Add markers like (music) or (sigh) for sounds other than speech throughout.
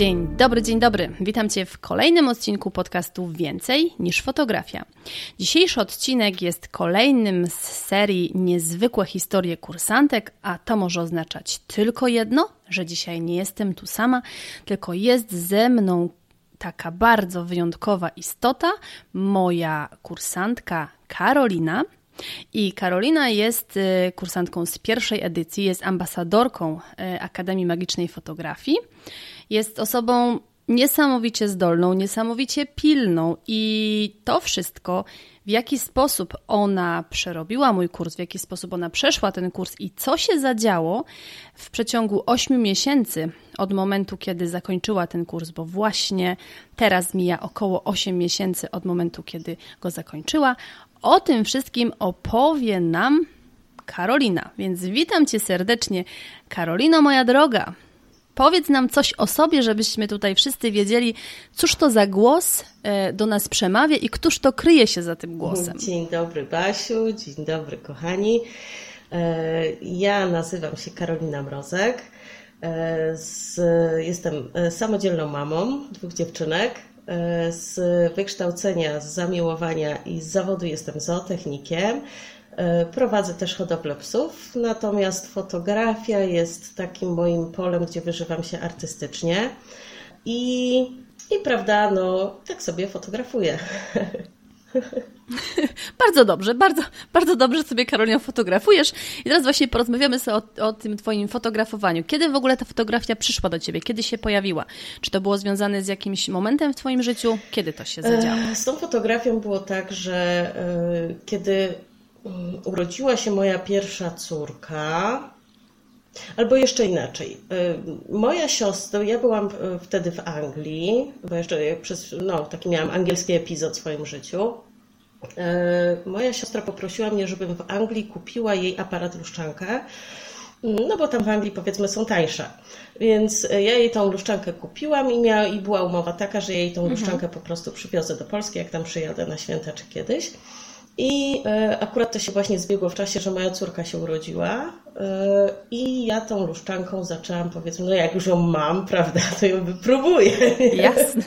Dzień dobry, dzień dobry. Witam Cię w kolejnym odcinku podcastu Więcej niż fotografia. Dzisiejszy odcinek jest kolejnym z serii Niezwykłe historie kursantek, a to może oznaczać tylko jedno, że dzisiaj nie jestem tu sama, tylko jest ze mną taka bardzo wyjątkowa istota, moja kursantka Karolina. I Karolina jest y, kursantką z pierwszej edycji, jest ambasadorką y, Akademii Magicznej Fotografii. Jest osobą niesamowicie zdolną, niesamowicie pilną i to wszystko, w jaki sposób ona przerobiła mój kurs, w jaki sposób ona przeszła ten kurs i co się zadziało w przeciągu 8 miesięcy od momentu, kiedy zakończyła ten kurs, bo właśnie teraz mija około 8 miesięcy od momentu, kiedy go zakończyła. O tym wszystkim opowie nam Karolina. Więc witam Cię serdecznie, Karolino, moja droga. Powiedz nam coś o sobie, żebyśmy tutaj wszyscy wiedzieli, cóż to za głos e, do nas przemawia i któż to kryje się za tym głosem. Dzień dobry, Basiu, dzień dobry, kochani. E, ja nazywam się Karolina Mrozek. E, jestem samodzielną mamą dwóch dziewczynek. Z wykształcenia, z zamiłowania i z zawodu jestem zootechnikiem. E, prowadzę też hodowlę psów, natomiast fotografia jest takim moim polem, gdzie wyżywam się artystycznie i, i prawda, no tak sobie fotografuję. (laughs) (laughs) bardzo dobrze, bardzo, bardzo dobrze sobie Karolina fotografujesz. I teraz właśnie porozmawiamy sobie o, o, tym Twoim fotografowaniu. Kiedy w ogóle ta fotografia przyszła do Ciebie? Kiedy się pojawiła? Czy to było związane z jakimś momentem w Twoim życiu? Kiedy to się zadziało? E, z tą fotografią było tak, że y, kiedy Mm, urodziła się moja pierwsza córka, albo jeszcze inaczej. Y, moja siostra, ja byłam wtedy w Anglii, bo jeszcze przez, no, taki miałam angielski epizod w swoim życiu. Y, moja siostra poprosiła mnie, żebym w Anglii kupiła jej aparat luszczankę, no bo tam w Anglii powiedzmy są tańsze. Więc ja jej tą luszczankę kupiłam i, miała, i była umowa taka, że jej tą mhm. luszczankę po prostu przywiozę do Polski, jak tam przyjadę na święta czy kiedyś. I e, akurat to się właśnie zbiegło w czasie, że moja córka się urodziła e, i ja tą luszczanką zaczęłam, powiedzmy, no jak już ją mam, (laughs) prawda, to ją wypróbuję. Jasne.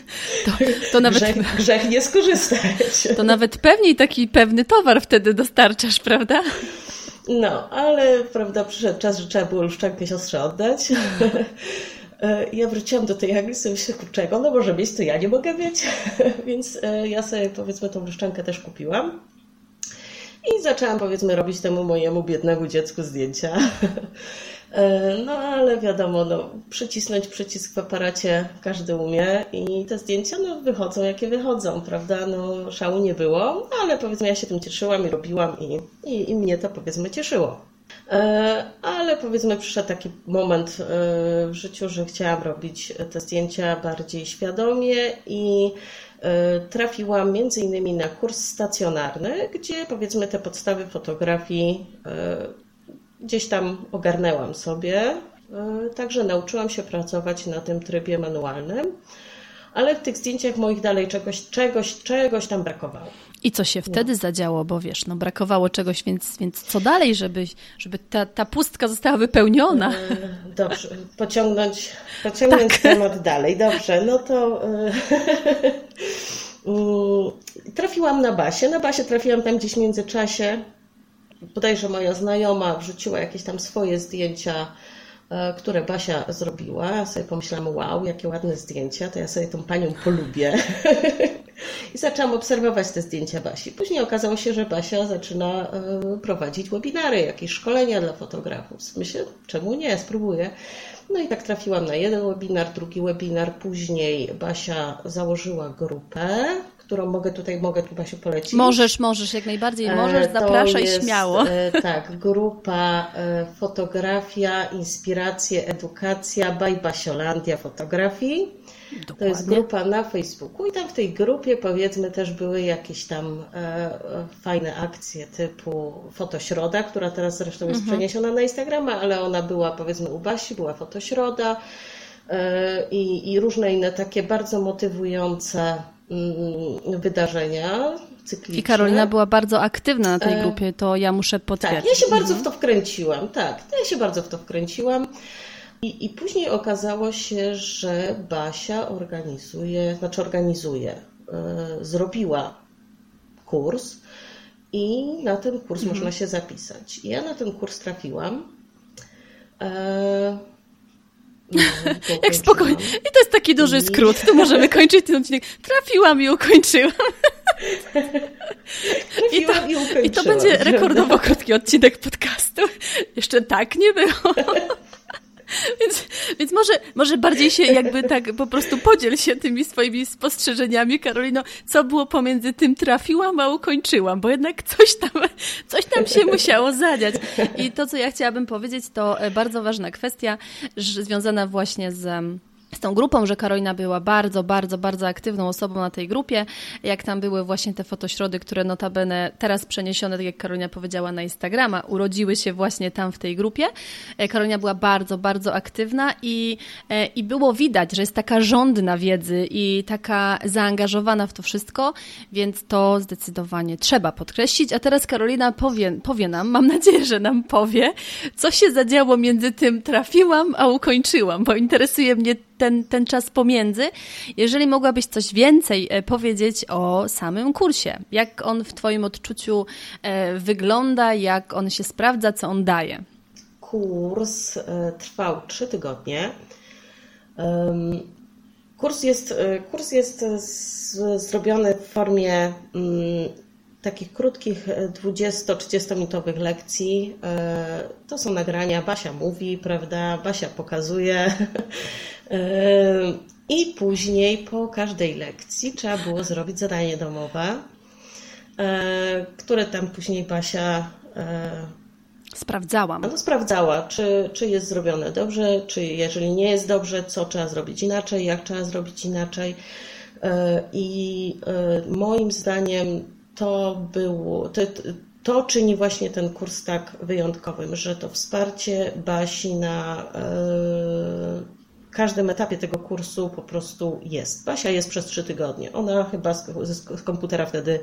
To, to nawet... Grzech, (laughs) grzech nie skorzystać. To nawet pewniej taki pewny towar wtedy dostarczasz, prawda? No, ale prawda, przyszedł czas, że trzeba było luszczankę siostrze oddać. (laughs) E, ja wróciłam do tej Anglii sobie się kurczego, no może mieć, to ja nie mogę mieć. Więc ja sobie powiedzmy tą luszczankę też kupiłam. I zaczęłam powiedzmy robić temu mojemu biednemu dziecku zdjęcia. (laughs) E, no ale wiadomo, no, przycisnąć przycisk w aparacie każdy umie i te zdjęcia no, wychodzą jakie wychodzą, prawda? No szału nie było, ale powiedzmy ja się tym cieszyłam i robiłam i, i, i mnie to powiedzmy cieszyło. E, ale powiedzmy przyszedł taki moment e, w życiu, że chciałam robić te zdjęcia bardziej świadomie i trafiłam między innymi na kurs stacjonarny, gdzie powiedzmy te podstawy fotografii e, gdzieś tam ogarnęłam sobie. E, także nauczyłam się pracować na tym trybie manualnym, ale w tych zdjęciach moich dalej czegoś, czegoś, czegoś tam brakowało. I co się wtedy no. zadziało, bo wiesz, no brakowało czegoś, więc, więc co dalej, żeby, żeby ta, ta pustka została wypełniona? Dobrze, pociągnąć, pociągnąć tak. temat dalej. Dobrze, no to Mm, trafiłam na basie. Na basie trafiłam tam gdzieś w międzyczasie. Bodajże moja znajoma wrzuciła jakieś tam swoje zdjęcia, e, które Basia zrobiła. Ja sobie pomyślałam, wow, jakie ładne zdjęcia, to ja sobie tą panią polubię. (laughs) I zaczęłam obserwować te zdjęcia Basi. Później okazało się, że Basia zaczyna prowadzić webinary, jakieś szkolenia dla fotografów. Myślę, czemu nie, spróbuję. No i tak trafiłam na jeden webinar, drugi webinar. Później Basia założyła grupę, którą mogę tutaj, mogę tu Basiu polecić. Możesz, możesz, jak najbardziej e, możesz, zapraszaj jest, śmiało. E, tak, grupa e, fotografia, inspiracje, edukacja by Basiolandia Fotografii. Dokładnie. To jest grupa na Facebooku i tam w tej grupie powiedzmy też były jakieś tam e, fajne akcje typu Fotośroda, która teraz zresztą jest mhm. przeniesiona na Instagrama, ale ona była powiedzmy u Basi, była Fotośroda e, i, i różne inne takie bardzo motywujące wydarzenia cykliczne. I Karolina była bardzo aktywna na tej e, grupie, to ja muszę potwierdzić. Tak, ja się bardzo mhm. w to wkręciłam, tak, ja się bardzo w to wkręciłam. I, I później okazało się, że Basia organizuje, znaczy organizuje, yy, zrobiła kurs i na ten kurs mhm. można się zapisać. I ja na ten kurs trafiłam. No, Jak spokojnie. I to jest taki duży skrót. To możemy kończyć ten odcinek. Trafiłam i ukończyłam. I to, i, I to będzie rekordowo krótki odcinek podcastu. Jeszcze tak nie było. (laughs) (laughs) Więc, więc może, może bardziej się jakby tak po prostu podziel się tymi swoimi spostrzeżeniami, Karolino, co było pomiędzy tym trafiłam, a ukończyłam, bo jednak coś tam, (laughs) coś tam się musiało zadziać. I to, co ja chciałabym powiedzieć, to bardzo ważna kwestia związana właśnie z z tą grupą, że Karolina była bardzo, bardzo, bardzo aktywną osobą na tej grupie, jak tam były właśnie te fotośrody, które notabene teraz przeniesione, tak jak Karolina powiedziała, na Instagrama, urodziły się właśnie tam w tej grupie. E, Karolina była bardzo, bardzo aktywna i, e, i było widać, że jest taka żądna wiedzy i taka zaangażowana w to wszystko, więc to zdecydowanie trzeba podkreślić. A teraz Karolina powie, powie nam, mam nadzieję, że nam powie, co się zadziało między tym trafiłam, a ukończyłam, bo interesuje mnie ten, ten czas pomiędzy. Jeżeli mogłabyś coś więcej e, powiedzieć o samym kursie, jak on w Twoim odczuciu e, wygląda, jak on się sprawdza, co on daje? Kurs e, trwał trzy tygodnie. Kurs jest, kurs jest zrobiony w formie mm, takich krótkich 20-30 minutowych lekcji. To są nagrania, Basia mówi, prawda? Basia pokazuje. (laughs) I później po każdej lekcji trzeba było zrobić zadanie domowe, e, które tam później Basia e, Sprawdzałam. No, sprawdzała, czy, czy jest zrobione dobrze, czy jeżeli nie jest dobrze, co trzeba zrobić inaczej, jak trzeba zrobić inaczej. I moim zdaniem to było, to, to czyni właśnie ten kurs tak wyjątkowym, że to wsparcie Basi na każdym etapie tego kursu po prostu jest. Basia jest przez trzy tygodnie. Ona chyba z, z, komputera wtedy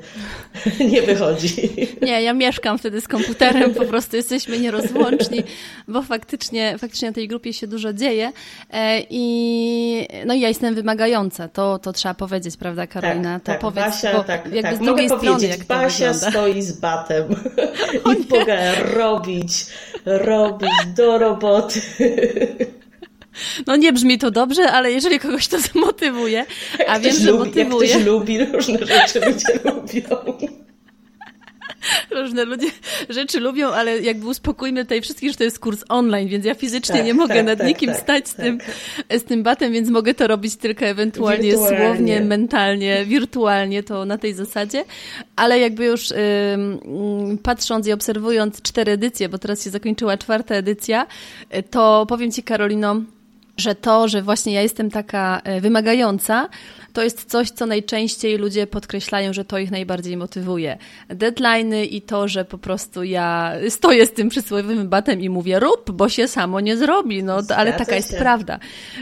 (laughs) nie wychodzi. (laughs) Nie, ja mieszkam wtedy z komputerem, po prostu jesteśmy nierozłączni, bo faktycznie, faktycznie na tej grupie się dużo dzieje e, i no i ja jestem wymagająca, to, to trzeba powiedzieć, prawda Karolina? Tak, to tak, powiedz, Basia, bo tak, jakby tak. z drugiej Mogę strony, jak Basia stoi z batem (laughs) i mogę robić, robić do roboty. No nie brzmi to dobrze, ale jeżeli kogoś to (laughs) zmotywuje, a wiem, że lubi, motywuje... Jak ktoś lubi, różne rzeczy ludzie (laughs) lubią. Różne ludzie rzeczy lubią, ale jakby uspokójmy tutaj wszystkich, że to jest kurs online, więc ja fizycznie tak, nie mogę tak, nad tak, nikim tak, stać z, tym, tak. z tym batem, więc mogę to robić tylko ewentualnie wirtualnie. słownie, mentalnie, wirtualnie, to na tej zasadzie. Ale jakby już patrząc i obserwując cztery edycje, bo teraz się zakończyła czwarta edycja, to powiem Ci Karolino, że to, że właśnie ja jestem taka e, wymagająca, to jest coś, co najczęściej ludzie podkreślają, że to ich najbardziej motywuje. Deadliny i to, że po prostu ja stoję z tym przysłowiowym batem i mówię rób, bo się samo nie zrobi, no ale taka jest prawda.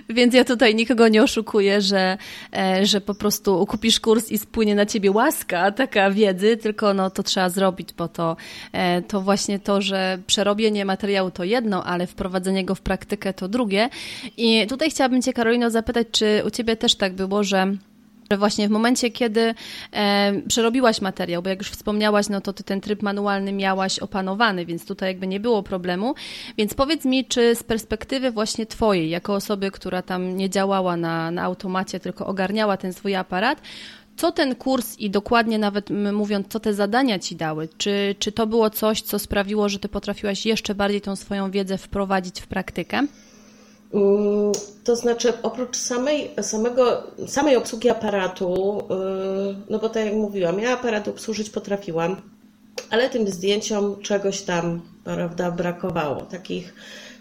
Więc ja tutaj nikogo nie oszukuję, że, e, że po prostu kupisz kurs i spłynie na ciebie łaska taka wiedzy, tylko no to trzeba zrobić, bo to, e, to właśnie to, że przerobienie materiału to jedno, ale wprowadzenie go w praktykę to drugie. I tutaj chciałabym Cię, Karolino, zapytać, czy u Ciebie też tak było, że właśnie w momencie, kiedy e, przerobiłaś materiał, bo jak już wspomniałaś, no to ty ten tryb manualny miałaś opanowany, więc tutaj jakby nie było problemu. Więc powiedz mi, czy z perspektywy właśnie twojej, jako osoby, która tam nie działała na, na automacie, tylko ogarniała ten swój aparat, co ten kurs i dokładnie nawet mówiąc, co te zadania ci dały? Czy, czy to było coś, co sprawiło, że ty potrafiłaś jeszcze bardziej tą swoją wiedzę wprowadzić w praktykę? Mm, to znaczy, oprócz samej, samego, samej obsługi aparatu, y, no bo tak jak mówiłam, ja aparat obsłużyć potrafiłam, ale tym zdjęciom czegoś tam prawda, brakowało. Takich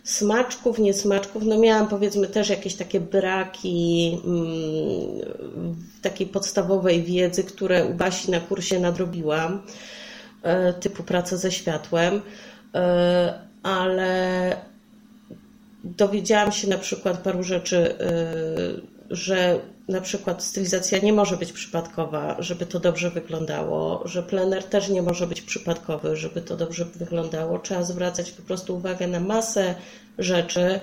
smaczków, niesmaczków, no miałam powiedzmy też jakieś takie braki mm, takiej podstawowej wiedzy, które u Basi na kursie nadrobiłam, e, typu praca ze światłem, e, ale dowiedziałam się na przykład paru rzeczy, e, że na przykład stylizacja nie może być przypadkowa, żeby to dobrze wyglądało, że plener też nie może być przypadkowy, żeby to dobrze wyglądało. Trzeba zwracać po prostu uwagę na masę rzeczy.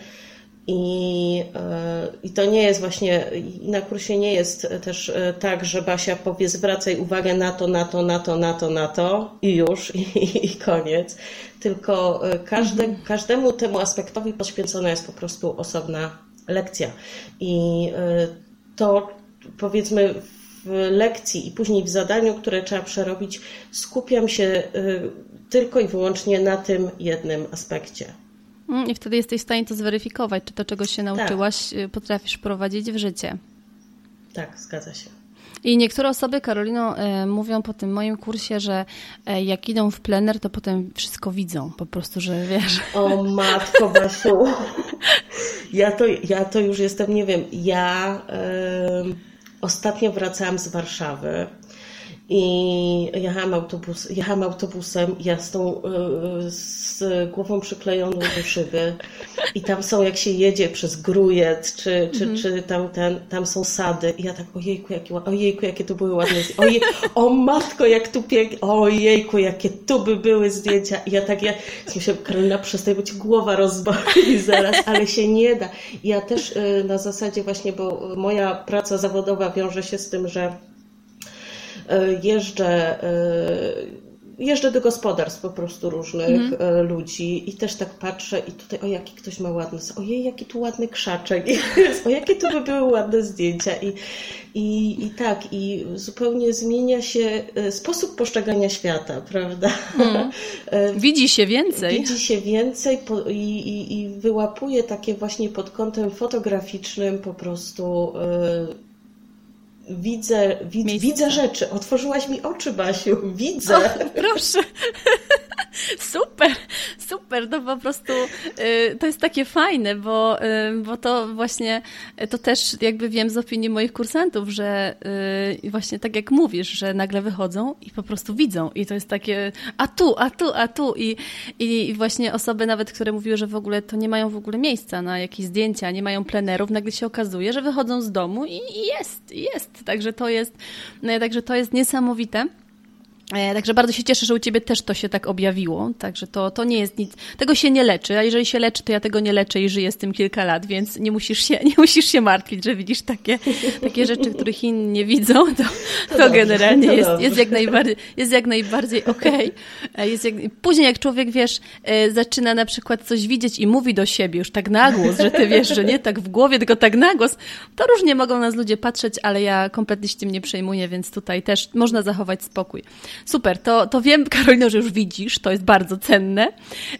I, e, I to nie jest właśnie, na kursie nie jest też e, tak, że Basia powie zwracaj uwagę na to, na to, na to, na to, na to i już, (laughs) i, i koniec. Tylko e, każde, mhm. każdemu temu aspektowi poświęcona jest po prostu osobna lekcja. I to powiedzmy w lekcji i później w zadaniu, które trzeba przerobić, skupiam się tylko i wyłącznie na tym jednym aspekcie. Mm, I wtedy jesteś w stanie to zweryfikować, czy to, czego się nauczyłaś, tak. potrafisz wprowadzić w życie. Tak, zgadza się. I niektóre osoby, Karolino, e, mówią po tym moim kursie, że e, jak idą w plener, to potem wszystko widzą. Po prostu, że wiesz. O matko (laughs) Basiu. Ja to, ja to już jestem, nie wiem, ja y, ostatnio wracałam z Warszawy i jechałam, autobus, jechałam autobusem, ja z, tą, y, z głową przyklejoną do szyby i tam są, jak się jedzie przez Grujet, czy, czy, mm. czy tam, ten, tam są sady i ja tak, ojejku, jakie, ojejku, jakie tu były ładne zdjęcia, ojej, o matko, jak tu pięknie, ojejku, jakie tu by były zdjęcia i ja tak, ja myślę, Karolina, przestań, bo ci głowa rozboli (laughs) zaraz, ale się nie da. I ja też y, na zasadzie właśnie, bo moja praca zawodowa wiąże się z tym, że E, jeżdżę, e, jeżdżę do gospodarstw po prostu różnych mhm. ludzi i też tak patrzę i tutaj, o jaki ktoś ma ładny, ojej, jaki tu ładny krzaczek, (laughs) o jakie tu by były ładne zdjęcia i, i, i tak, i zupełnie zmienia się sposób postrzegania świata, prawda? Mhm. (laughs) Widzi się więcej. Widzi się więcej i, i, i wyłapuje takie właśnie pod kątem fotograficznym po prostu Widzę, wid, widzę rzeczy. Otworzyłaś mi oczy, Basiu. Widzę. O, proszę. (laughs) (laughs) Super, super, no po prostu y, to jest takie fajne, bo, y, bo to właśnie, to też jakby wiem z opinii moich kursantów, że y, właśnie tak jak mówisz, że nagle wychodzą i po prostu widzą i to jest takie a tu, a tu, a tu i, i właśnie osoby nawet, które mówiły, że w ogóle to nie mają w ogóle miejsca na jakieś zdjęcia, nie mają plenerów, nagle się okazuje, że wychodzą z domu i, i jest, jest, także to jest, no, także to jest niesamowite. E, także bardzo się cieszę, że u Ciebie też to się tak objawiło. Także to, to nie jest nic. Tego się nie leczy, a jeżeli się leczy, to ja tego nie leczę i żyję z tym kilka lat, więc nie musisz się, (laughs) nie musisz się martwić, że widzisz takie, takie rzeczy, których inni nie widzą. To, to, to generalnie to jest, jest, jak najbardziej, jest jak najbardziej okej. Okay. E, jak, później, jak człowiek wiesz, e, zaczyna na przykład coś widzieć i mówi do siebie już tak na głos, że ty wiesz, że nie tak w głowie, tylko tak na głos, to różnie mogą nas ludzie patrzeć, ale ja kompletnie się tym nie przejmuję, więc tutaj też można zachować spokój. Super, to, to wiem, (laughs) Karolino, że już widzisz, to jest bardzo cenne,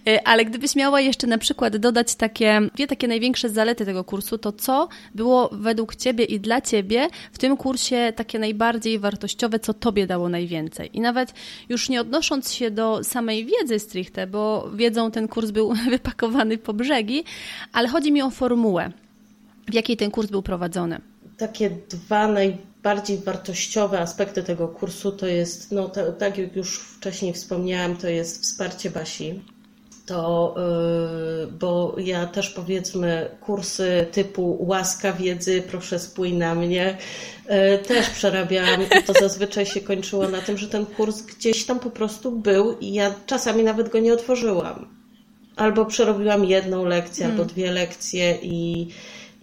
e, ale gdybyś miała jeszcze na przykład dodać takie, dwie takie największe zalety tego kursu, to co było według Ciebie i dla Ciebie w tym kursie takie najbardziej wartościowe, co Tobie dało najwięcej? I nawet już nie odnosząc się do samej wiedzy stricte, bo wiedzą ten kurs był (laughs) wypakowany po brzegi, ale chodzi mi o formułę, w jakiej ten kurs był prowadzony. Takie dwa najbardziej bardziej wartościowe aspekty tego kursu to jest, no tak jak już wcześniej wspomniałam, to jest wsparcie Basi. To, yy, bo ja też powiedzmy kursy typu łaska wiedzy, proszę spój na mnie, yy, też przerabiałam i to zazwyczaj się kończyło na tym, że ten kurs gdzieś tam po prostu był i ja czasami nawet go nie otworzyłam. Albo przerobiłam jedną lekcję, hmm. albo dwie lekcje i,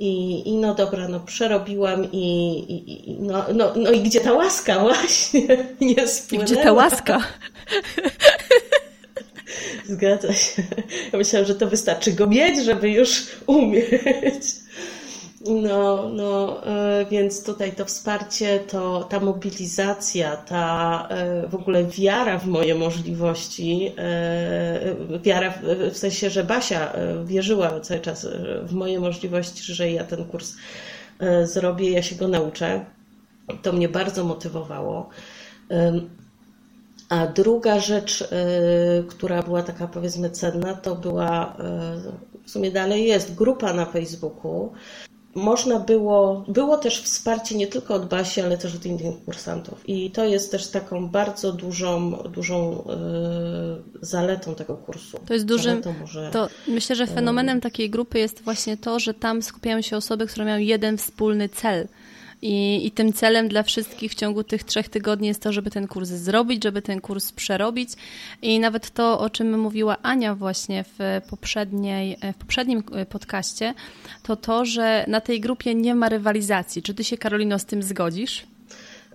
I, i no dobra, no przerobiłem i, i, no, no, no i gdzie ta łaska (laughs) właśnie nie spłynęła. Gdzie ta łaska? Zgadza się. Ja myślałam, że to wystarczy go mieć, żeby już umieć. No, no, e, więc tutaj to wsparcie, to ta mobilizacja, ta e, w ogóle wiara w moje możliwości, e, wiara w sensie, że Basia wierzyła cały czas w moje możliwości, że ja ten kurs zrobię, ja się go nauczę. To mnie bardzo motywowało. A druga rzecz, która była taka powiedzmy cenna, to była, w sumie dalej jest, grupa na Facebooku, można było, było też wsparcie nie tylko od Basi, ale też od innych kursantów. I to jest też taką bardzo dużą, dużą yy, zaletą tego kursu. To jest dużym, może, to myślę, że fenomenem takiej grupy jest właśnie to, że tam skupiają się osoby, które mają jeden wspólny cel – i, I tym celem dla wszystkich w ciągu tych trzech tygodni jest to, żeby ten kurs zrobić, żeby ten kurs przerobić. I nawet to, o czym mówiła Ania właśnie w, poprzedniej, w poprzednim podcaście, to to, że na tej grupie nie ma rywalizacji. Czy ty się, Karolino, z tym zgodzisz?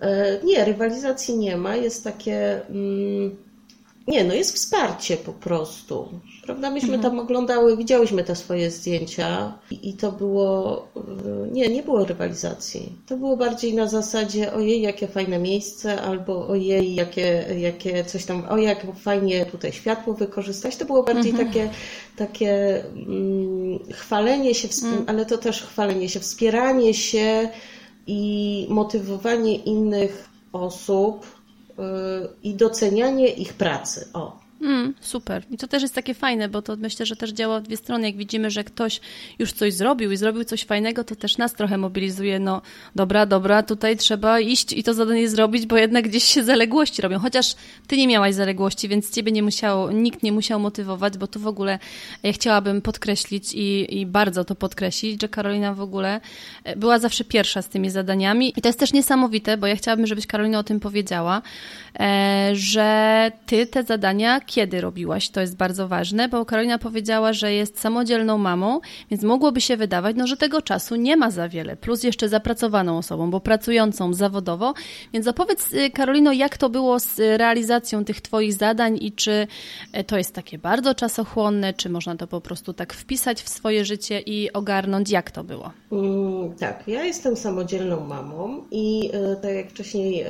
E, nie, rywalizacji nie ma. Jest takie. Mm, nie, no jest wsparcie po prostu. Prawda? Myśmy mhm. tam oglądały, widziałyśmy te swoje zdjęcia i, i to było, y, nie, nie było rywalizacji. To było bardziej na zasadzie ojej, jakie fajne miejsce, albo ojej, jakie, jakie coś tam, o jak fajnie tutaj światło wykorzystać. To było bardziej mhm. takie, takie mm, chwalenie się, mhm. ale to też chwalenie się, wspieranie się i motywowanie innych osób y, i docenianie ich pracy. O, Mm, super. I to też jest takie fajne, bo to myślę, że też działa w dwie strony. Jak widzimy, że ktoś już coś zrobił i zrobił coś fajnego, to też nas trochę mobilizuje. No dobra, dobra, tutaj trzeba iść i to zadanie zrobić, bo jednak gdzieś się zaległości robią. Chociaż ty nie miałaś zaległości, więc ciebie nie musiało, nikt nie musiał motywować, bo tu w ogóle ja chciałabym podkreślić i, i bardzo to podkreślić, że Karolina w ogóle e, była zawsze pierwsza z tymi zadaniami. I to jest też niesamowite, bo ja chciałabym, żebyś Karolina o tym powiedziała, e, że ty te zadania kiedy robiłaś, to jest bardzo ważne, bo Karolina powiedziała, że jest samodzielną mamą, więc mogłoby się wydawać, no, że tego czasu nie ma za wiele, plus jeszcze zapracowaną osobą, bo pracującą zawodowo. Więc opowiedz, y, Karolino, jak to było z realizacją tych Twoich zadań i czy e, to jest takie bardzo czasochłonne, czy można to po prostu tak wpisać w swoje życie i ogarnąć, jak to było? Mm, tak, ja jestem samodzielną mamą i e, tak jak wcześniej e,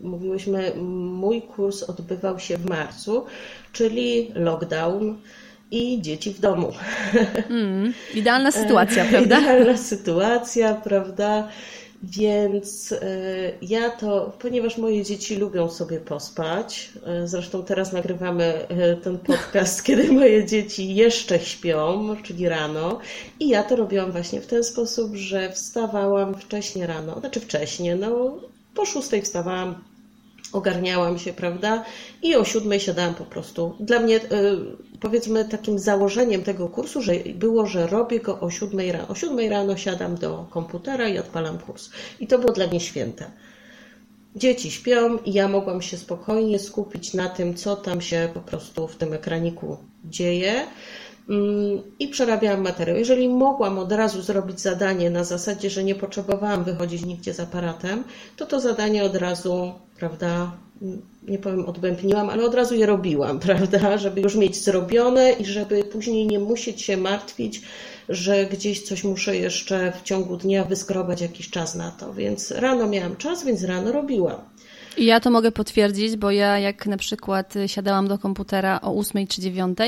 mówiłyśmy, mój kurs odbywał się w marcu, czyli lockdown i dzieci w domu. (laughs) Mm, idealna sytuacja, prawda? Idealna sytuacja, prawda? Więc e, ja to, ponieważ moje dzieci lubią sobie pospać, e, zresztą teraz nagrywamy e, ten podcast, (laughs) kiedy moje dzieci jeszcze śpią, czyli rano, i ja to robiłam właśnie w ten sposób, że wstawałam wcześnie rano, znaczy wcześnie, no po szóstej wstawałam, ogarniałam się, prawda? I o siódmej siadałam po prostu. Dla mnie, y, powiedzmy, takim założeniem tego kursu że było, że robię go o siódmej rano. O siódmej rano siadam do komputera i odpalam kurs. I to było dla mnie święte. Dzieci śpią i ja mogłam się spokojnie skupić na tym, co tam się po prostu w tym ekraniku dzieje i przerabiałam materiał. Jeżeli mogłam od razu zrobić zadanie na zasadzie, że nie potrzebowałam wychodzić nigdzie z aparatem, to to zadanie od razu prawda, nie powiem odbębniłam, ale od razu je robiłam, (laughs) prawda, żeby już mieć zrobione i żeby później nie musieć się martwić, że gdzieś coś muszę jeszcze w ciągu dnia wyskrobać jakiś czas na to. Więc rano miałam czas, więc rano robiłam. Ja to mogę potwierdzić, bo ja jak na przykład siadałam do komputera o 8 czy 9,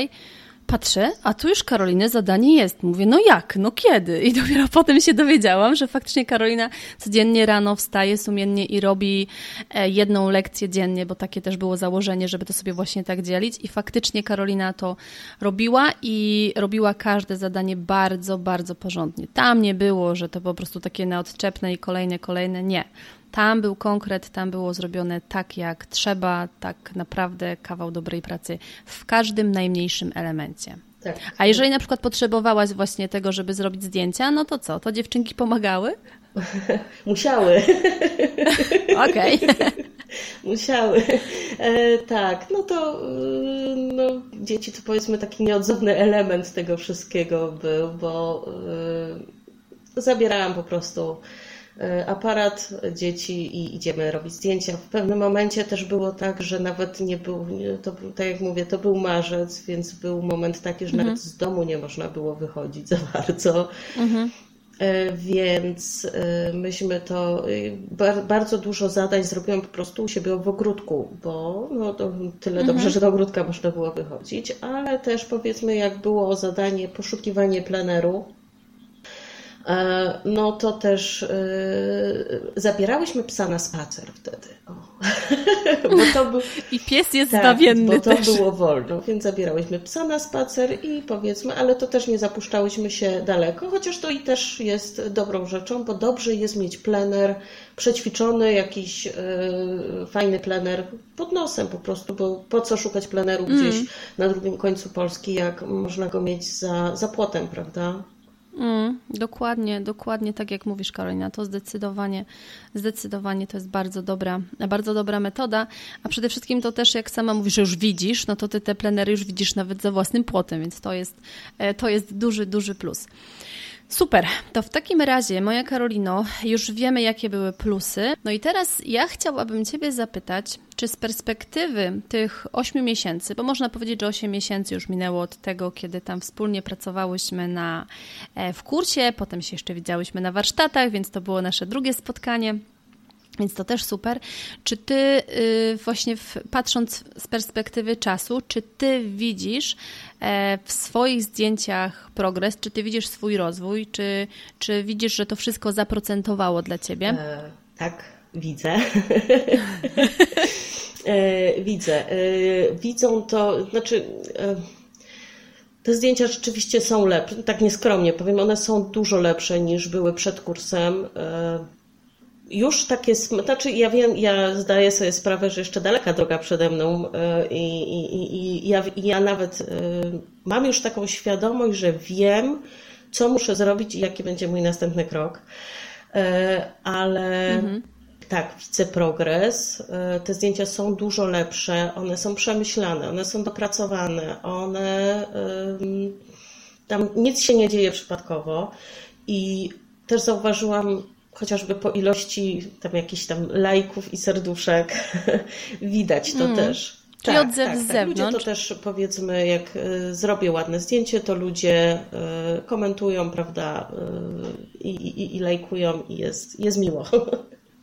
Patrzę, a tu już Karoliny zadanie jest. Mówię, no jak, no kiedy? I (laughs) dopiero potem się dowiedziałam, że faktycznie Karolina codziennie rano wstaje sumiennie i robi e, jedną lekcję dziennie, bo takie też było założenie, żeby to sobie właśnie tak dzielić. I faktycznie Karolina to robiła i robiła każde zadanie bardzo, bardzo porządnie. Tam nie było, że to po prostu takie neodczepne i kolejne, kolejne. Nie tam był konkret, tam było zrobione tak jak trzeba, tak naprawdę kawał dobrej pracy w każdym najmniejszym elemencie. Tak. A jeżeli na przykład potrzebowałaś właśnie tego, żeby zrobić zdjęcia, no to co? To dziewczynki pomagały? (laughs) Musiały. (laughs) Okej. (laughs) Musiały. E, tak, no to e, no, dzieci to powiedzmy taki nieodzowny element tego wszystkiego był, bo e, zabierałam po prostu aparat, dzieci i idziemy robić zdjęcia. W pewnym momencie też było tak, że nawet nie był, to był, tak jak mówię, to był marzec, więc był moment taki, że mhm. nawet z domu nie można było wychodzić za bardzo. Mhm. E, więc e, myśmy to, e, bardzo dużo zadań zrobiłam po prostu u siebie w ogródku, bo no, tyle mhm. dobrze, że do ogródka można było wychodzić, ale też powiedzmy, jak było zadanie poszukiwanie pleneru, E, no to też yy, zabierałyśmy psa na spacer wtedy. (laughs) bo to był, I pies jest tak, zbawienny bo to też. było wolno, więc zabierałyśmy psa na spacer i powiedzmy, ale to też nie zapuszczałyśmy się daleko, chociaż to i też jest dobrą rzeczą, bo dobrze jest mieć plener przećwiczony, jakiś yy, fajny plener pod nosem po prostu, bo po co szukać pleneru gdzieś mm. na drugim końcu Polski, jak można go mieć za, za płotem, prawda? Mm, dokładnie, dokładnie tak jak mówisz, Karolina. To zdecydowanie, zdecydowanie to jest bardzo dobra, bardzo dobra metoda. A przede wszystkim to też, jak sama mówisz, że już widzisz, no to ty te plenery już widzisz nawet za własnym płotem, więc to jest, e, to jest duży, duży plus. Super, to w takim razie, moja Karolino, już wiemy, jakie były plusy. No i teraz ja chciałabym Ciebie zapytać, czy z perspektywy tych 8 miesięcy, bo można powiedzieć, że 8 miesięcy już minęło od tego, kiedy tam wspólnie pracowałyśmy na, e, w kursie, potem się jeszcze widziałyśmy na warsztatach, więc to było nasze drugie spotkanie. Więc to też super. Czy ty y, właśnie patrząc z perspektywy czasu, czy ty widzisz e, w swoich zdjęciach progres, czy ty widzisz swój rozwój, czy, czy widzisz, że to wszystko zaprocentowało dla ciebie? E, tak, widzę. (laughs) e, widzę. E, widzą to, znaczy e, te zdjęcia rzeczywiście są lepsze, tak nieskromnie powiem, one są dużo lepsze niż były przed kursem e, już takie, znaczy ja wiem, ja zdaję sobie sprawę, że jeszcze daleka droga przede mną e, i, i, i ja, ja nawet e, mam już taką świadomość, że wiem, co muszę zrobić i jaki będzie mój następny krok. E, ale mhm. tak, widzę progres. Te zdjęcia są dużo lepsze, one są przemyślane, one są dopracowane, one tam nic się nie dzieje przypadkowo. I też zauważyłam chociażby po ilości tam jakichś tam lajków i serduszek (laughs) widać to mm. też. Czyli tak, odzew tak, z tak. Ludzie to też powiedzmy, jak y, zrobię ładne zdjęcie, to ludzie y, komentują, prawda, y, i, i, i lajkują i jest, jest miło. (laughs)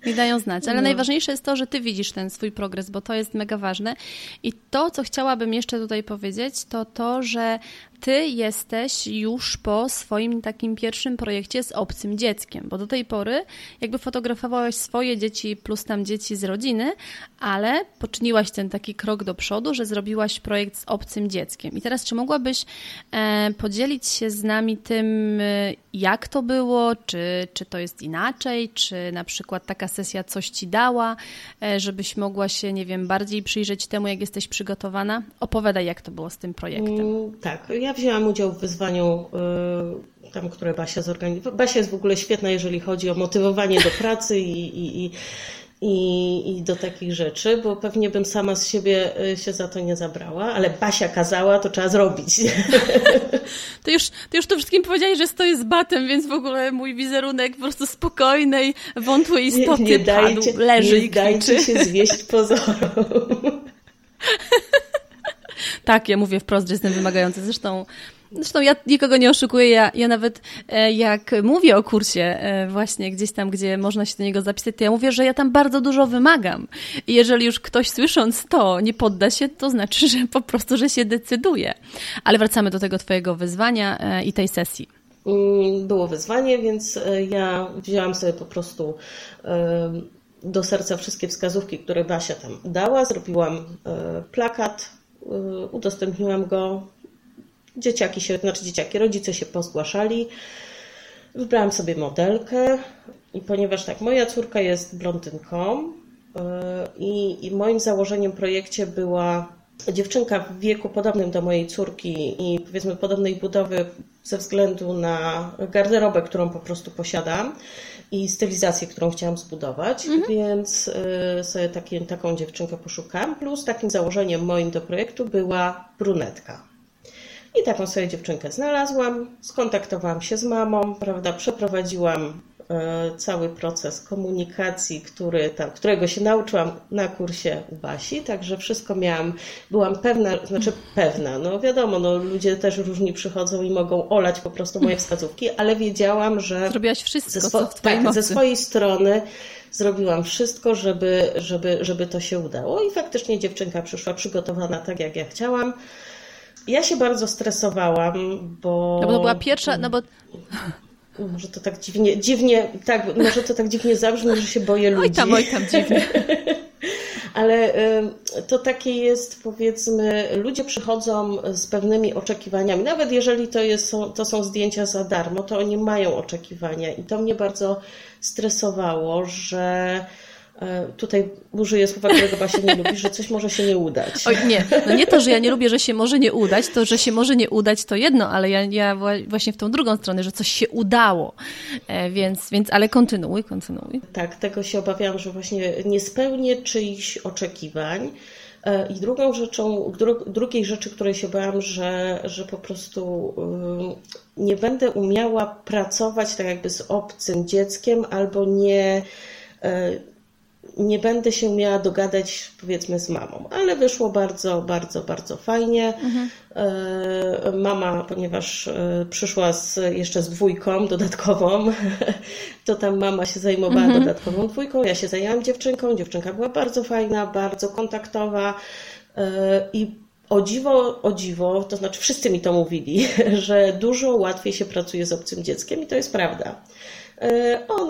I dają znać. Ale no. najważniejsze jest to, że ty widzisz ten swój progres, bo to jest mega ważne. I to, co chciałabym jeszcze tutaj powiedzieć, to to, że ty jesteś już po swoim takim pierwszym projekcie z obcym dzieckiem, bo do tej pory jakby fotografowałaś swoje dzieci plus tam dzieci z rodziny, ale poczyniłaś ten taki krok do przodu, że zrobiłaś projekt z obcym dzieckiem. I teraz, czy mogłabyś e, podzielić się z nami tym, e, jak to było, czy, czy to jest inaczej, czy na przykład taka sesja coś ci dała, e, żebyś mogła się, nie wiem, bardziej przyjrzeć temu, jak jesteś przygotowana? Opowiadaj, jak to było z tym projektem. Mm, tak, ja ja wzięłam udział w wyzwaniu, y, tam, które Basia zorganizowała. Basia jest w ogóle świetna, jeżeli chodzi o motywowanie do pracy i, i, i, i do takich rzeczy, bo pewnie bym sama z siebie y, się za to nie zabrała, ale Basia kazała, to trzeba zrobić. (laughs) To już, to już to wszystkim powiedziałeś, że stoję z batem, więc w ogóle mój wizerunek po prostu spokojnej, wątłej istoty nie, nie dajcie, padł, leży nie i dajcie się zwieść pozorom. Tak, ja mówię wprost, że jestem wymagająca. Zresztą Zresztą ja nikogo nie oszukuję, ja, ja nawet e, jak mówię o kursie e, właśnie gdzieś tam, gdzie można się do niego zapisać, to ja mówię, że ja tam bardzo dużo wymagam. I jeżeli już ktoś słysząc to nie podda się, to znaczy, że po prostu, że się decyduje. Ale wracamy do tego twojego wyzwania e, i tej sesji. Mm, było wyzwanie, więc ja wzięłam sobie po prostu do serca wszystkie wskazówki, które Basia tam dała. Zrobiłam plakat udostępniłam go. Dzieciaki się, znaczy dzieciaki, rodzice się pozgłaszali. Wybrałam sobie modelkę i ponieważ tak, moja córka jest blondynką y, i, i moim założeniem w projekcie była dziewczynka w wieku podobnym do mojej córki i powiedzmy podobnej budowy ze względu na garderobę, którą po prostu posiadam i stylizację, którą chciałam zbudować, mhm. więc y, sobie taki, taką dziewczynkę poszukałam. Plus takim założeniem moim do projektu była brunetka. I taką sobie dziewczynkę znalazłam, skontaktowałam się z mamą, prawda, przeprowadziłam cały proces komunikacji, który tam, którego się nauczyłam na kursie u Basi, także wszystko miałam, byłam pewna, znaczy pewna, no wiadomo, no ludzie też różni przychodzą i mogą olać po prostu moje wskazówki, ale wiedziałam, że Zrobiłaś wszystko, ze, swo- tak, ze swojej strony zrobiłam wszystko, żeby, żeby, żeby to się udało. I faktycznie dziewczynka przyszła przygotowana tak, jak ja chciałam. Ja się bardzo stresowałam, bo... No bo to była pierwsza, no bo... Może to tak dziwnie, dziwnie, tak, może to tak dziwnie zabrzmi, że się boję ludzi. Oj tam, oj tam dziwnie. (laughs) Ale to takie jest, powiedzmy, ludzie przychodzą z pewnymi oczekiwaniami. Nawet jeżeli to, jest, to są zdjęcia za darmo, to oni mają oczekiwania. I to mnie bardzo stresowało, że tutaj użyję słowa, którego Basia nie lubi, że coś może się nie udać. Oj, nie, no nie to, że ja nie lubię, że się może nie udać, to, że się może nie udać, to jedno, ale ja, ja właśnie w tą drugą stronę, że coś się udało, e, więc, więc ale kontynuuj, kontynuuj. Tak, tego się obawiałam, że właśnie nie spełnię czyichś oczekiwań. E, I drugą rzeczą, drugiej rzeczy, której się bałam, że, że po prostu nie będę umiała pracować tak jakby z obcym dzieckiem albo nie nie będę się miała dogadać powiedzmy z mamą, ale wyszło bardzo, bardzo, bardzo fajnie. Mhm. Mama, ponieważ e, przyszła z, jeszcze z dwójką dodatkową, (laughs) to tam mama się zajmowała mhm. dodatkową dwójką, ja się zajęłam dziewczynką, dziewczynka była bardzo fajna, bardzo kontaktowa e, i o dziwo, o dziwo, to znaczy wszyscy mi to mówili, (laughs) że dużo łatwiej się pracuje z obcym dzieckiem i to jest prawda.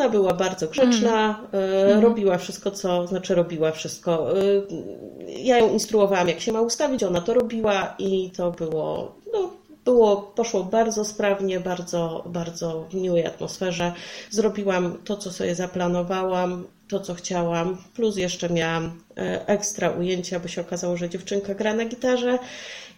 E, ona była bardzo grzeczna, mm. robiła wszystko, co znaczy robiła wszystko. E, ja ją instruowałam, jak się ma ustawić, ona to robiła i to było, no, było, poszło bardzo sprawnie, bardzo, bardzo w miłej atmosferze. Zrobiłam to, co sobie zaplanowałam, to, co chciałam, plus jeszcze miałam ekstra ujęcia, bo się okazało, że dziewczynka gra na gitarze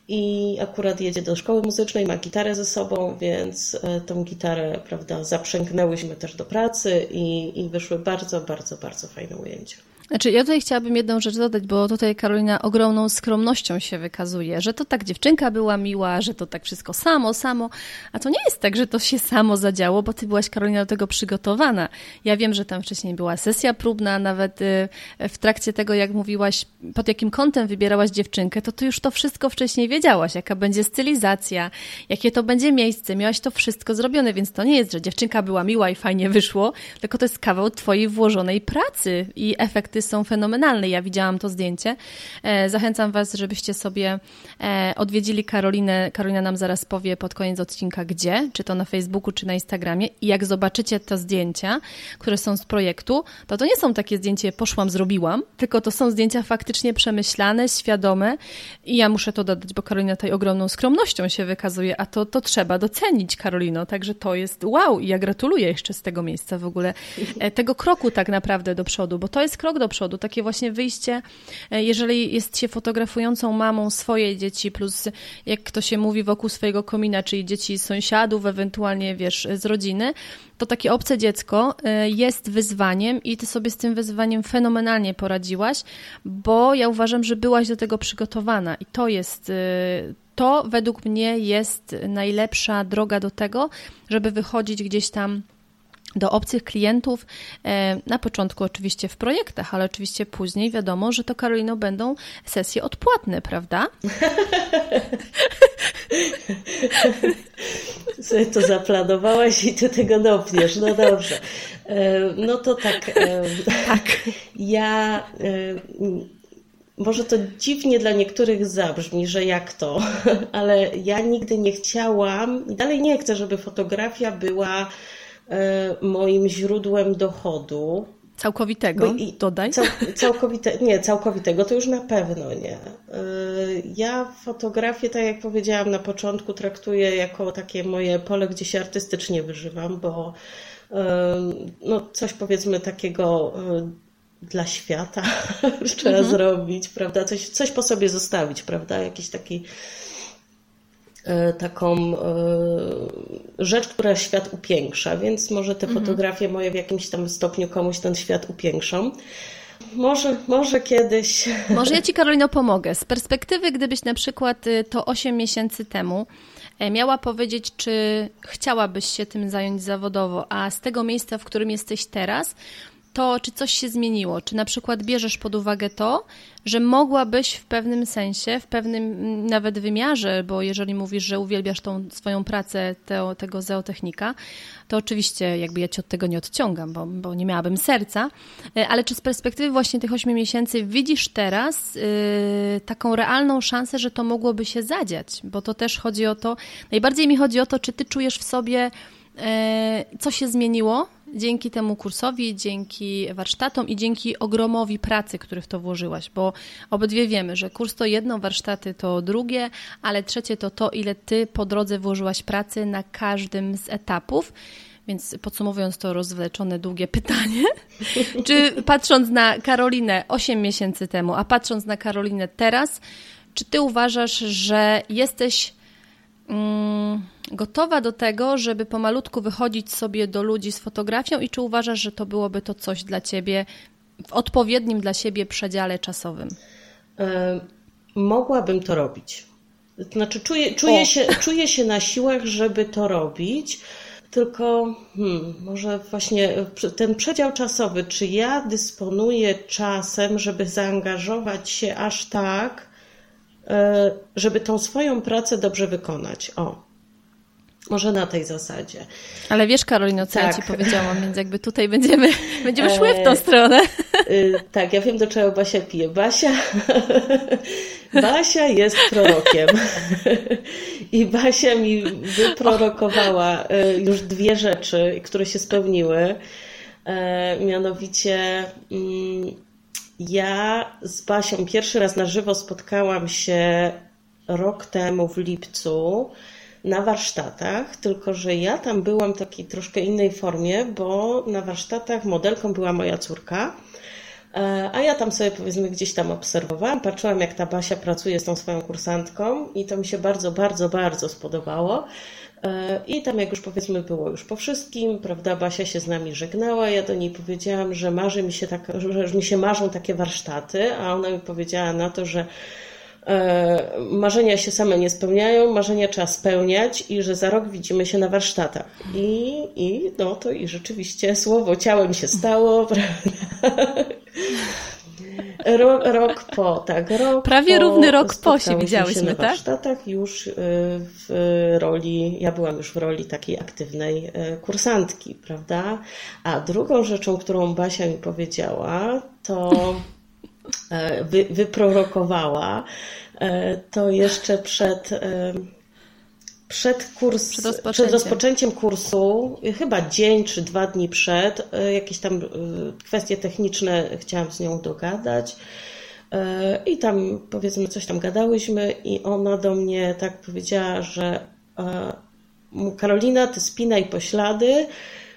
i akurat jedzie do szkoły muzycznej, ma gitarę ze sobą, więc e, tą gitarę, prawda, zaprzęgnęłyśmy też do pracy i, i wyszły bardzo, bardzo, bardzo fajne ujęcia. Znaczy, ja tutaj chciałabym jedną rzecz dodać, bo tutaj Karolina ogromną skromnością się wykazuje, że to tak dziewczynka była miła, że to tak wszystko samo, samo, a to nie jest tak, że to się samo zadziało, bo ty byłaś, Karolina, do tego przygotowana. Ja wiem, że tam wcześniej była sesja próbna, nawet y, w trakcie tego, jak mówiłaś, pod jakim kątem wybierałaś dziewczynkę, to ty już to wszystko wcześniej wiedziałaś, jaka będzie stylizacja, jakie to będzie miejsce, miałaś to wszystko zrobione, więc to nie jest, że dziewczynka była miła i fajnie wyszło, tylko to jest kawał twojej włożonej pracy i efekty są fenomenalne. Ja widziałam to zdjęcie. E, zachęcam Was, żebyście sobie e, odwiedzili Karolinę. Karolina nam zaraz powie pod koniec odcinka gdzie, czy to na Facebooku, czy na Instagramie. I jak zobaczycie te zdjęcia, które są z projektu, to to nie są takie zdjęcia poszłam, zrobiłam, tylko to są zdjęcia faktycznie przemyślane, świadome i ja muszę to dodać, bo Karolina tutaj ogromną skromnością się wykazuje, a to, to trzeba docenić, Karolino. Także to jest wow i ja gratuluję jeszcze z tego miejsca w ogóle e, tego kroku tak naprawdę do przodu, bo to jest krok do przodu, takie właśnie wyjście, e, jeżeli jest się fotografującą mamą swoje dzieci, plus jak to się mówi wokół swojego komina, czyli dzieci sąsiadów, ewentualnie wiesz, z rodziny, to takie obce dziecko e, jest wyzwaniem i ty sobie z tym wyzwaniem fenomenalnie poradziłaś, bo ja uważam, że byłaś do tego przygotowana i to jest e, to według mnie jest najlepsza droga do tego, żeby wychodzić gdzieś tam do obcych klientów, e, na początku oczywiście w projektach, ale oczywiście później wiadomo, że to Karolino będą sesje odpłatne, prawda? (laughs) Sobie to zaplanowałaś i ty tego dopniesz, no dobrze. E, no to tak. E, (laughs) tak. Ja może to dziwnie dla niektórych zabrzmi, że jak to, (laughs) ale ja nigdy nie chciałam i dalej nie chcę, żeby fotografia była moim źródłem dochodu. Całkowitego, i, dodaj. Cał, całkowite, nie, całkowitego to już na pewno nie. E, ja fotografię, tak jak powiedziałam na początku, traktuję jako takie moje pole, gdzie się artystycznie wyżywam, bo e, no, coś powiedzmy takiego dla świata (laughs) trzeba mhm. zrobić, prawda? Coś, coś po sobie zostawić, prawda? Jakiś taki E, taką e, rzecz, która świat upiększa, więc może te mhm. fotografie moje w jakimś tam stopniu komuś ten świat upiększą. Może, może kiedyś. (laughs) Może ja Ci, Karolino, pomogę. Z perspektywy, gdybyś na przykład y, to 8 miesięcy temu e, miała powiedzieć, czy chciałabyś się tym zająć zawodowo, a z tego miejsca, w którym jesteś teraz, to czy coś się zmieniło? Czy na przykład bierzesz pod uwagę to, że mogłabyś w pewnym sensie, w pewnym mm, nawet wymiarze, bo jeżeli mówisz, że uwielbiasz tą swoją pracę te, tego zeotechnika, to oczywiście jakby ja cię od tego nie odciągam, bo, bo nie miałabym serca, e, ale czy z perspektywy właśnie tych 8 miesięcy widzisz teraz yy, taką realną szansę, że to mogłoby się zadziać? Bo to też chodzi o to, najbardziej mi chodzi o to, czy ty czujesz w sobie, yy, co się zmieniło dzięki temu kursowi, dzięki warsztatom i dzięki ogromowi pracy, który w to włożyłaś, bo obydwie wiemy, że kurs to jedno, warsztaty to drugie, ale trzecie to to, ile ty po drodze włożyłaś pracy na każdym z etapów. Więc podsumowując to rozwleczone, długie pytanie, (laughs) czy patrząc na Karolinę 8 miesięcy temu, a patrząc na Karolinę teraz, czy ty uważasz, że jesteś mm, gotowa do tego, żeby pomalutku wychodzić sobie do ludzi z fotografią i czy uważasz, że to byłoby to coś dla ciebie w odpowiednim dla siebie przedziale czasowym? E, mogłabym to robić. Znaczy, czuję, czuję, się, czuję się na siłach, żeby to robić. Tylko hmm, może właśnie ten przedział czasowy, czy ja dysponuję czasem, żeby zaangażować się aż tak, e, żeby tą swoją pracę dobrze wykonać? O, może na tej zasadzie. Ale wiesz, Karolino, co tak. ja Ci powiedziałam, więc jakby tutaj będziemy, (laughs) będziemy szły w tą e, stronę. Y, tak, ja wiem, do czego Basia pije. Basia, (laughs) Basia jest prorokiem. (laughs) I Basia mi wyprorokowała y, już dwie rzeczy, które się spełniły. E, mianowicie mm, ja z Basią pierwszy raz na żywo spotkałam się rok temu w lipcu na warsztatach, tylko że ja tam byłam w takiej troszkę innej formie, bo na warsztatach modelką była moja córka. E, a ja tam sobie powiedzmy gdzieś tam obserwowałam, patrzyłam jak ta Basia pracuje z tą swoją kursantką i to mi się bardzo, bardzo, bardzo spodobało. E, I tam jak już powiedzmy było już po wszystkim, prawda, Basia się z nami żegnała, ja do niej powiedziałam, że marzy mi się tak, że mi się marzą takie warsztaty, a ona mi powiedziała na to, że marzenia się same nie spełniają, marzenia trzeba spełniać i że za rok widzimy się na warsztatach. I, i no to i rzeczywiście słowo ciałem się stało, (laughs) prawda? Rok, rok po, tak, rok Prawie po, równy rok po się widziałyśmy, się na tak? warsztatach już e, w roli, ja byłam już w roli takiej aktywnej e, kursantki, prawda? A drugą rzeczą, którą Basia mi powiedziała, to E, wy, wyprorokowała, e, to jeszcze przed, e, przed, kurs, przed rozpoczęciem. przed rozpoczęciem kursu, chyba dzień czy dwa dni przed, jakieś tam kwestie techniczne chciałam z nią dogadać. I tam powiedzmy coś tam gadałyśmy i ona do mnie tak powiedziała, że Karolina, ty spinaj poślady,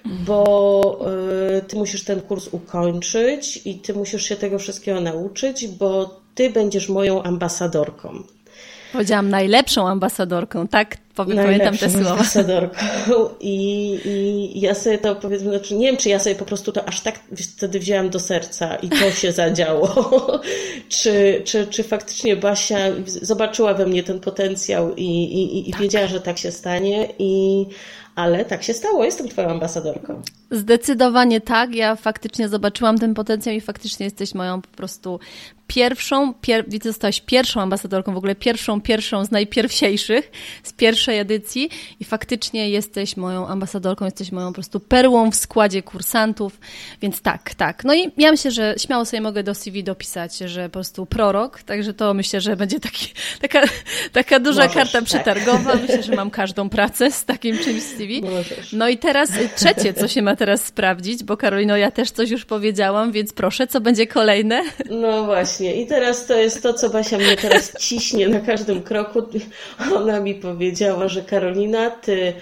bo y, ty musisz ten kurs ukończyć i ty musisz się tego wszystkiego nauczyć, bo ty będziesz moją ambasadorką. Powiedziałam najlepszą ambasadorką, tak? Pamiętam te słowa. ambasadorką. I, I ja sobie to powiedzmy, znaczy nie wiem, czy ja sobie po prostu to aż tak wtedy wzięłam do serca i to się (laughs) zadziało. czy, czy, czy faktycznie Basia zobaczyła we mnie ten potencjał i, i, i tak. wiedziała, że tak się stanie i ale tak się stało, jestem Twoją ambasadorką. Zdecydowanie tak. Ja faktycznie zobaczyłam ten potencjał i faktycznie jesteś moją po prostu pierwszą, pier, zostałaś pierwszą ambasadorką, w ogóle pierwszą, pierwszą z najpierwsiejszych, z pierwszej edycji i faktycznie jesteś moją ambasadorką, jesteś moją po prostu perłą w składzie kursantów, więc tak, tak. No i ja myślę, że śmiało sobie mogę do CV dopisać, że po prostu prorok, także to myślę, że będzie taki, taka, taka duża Możesz, karta tak. przetargowa. Tak. Myślę, że mam każdą pracę z takim czymś CV. Możesz. No i teraz trzecie, co się ma teraz sprawdzić, bo Karolino, ja też coś już powiedziałam, więc proszę, co będzie kolejne? No właśnie. I teraz to jest to, co Basia mnie teraz (laughs) ciśnie na każdym kroku. Ona mi powiedziała, że Karolina, ty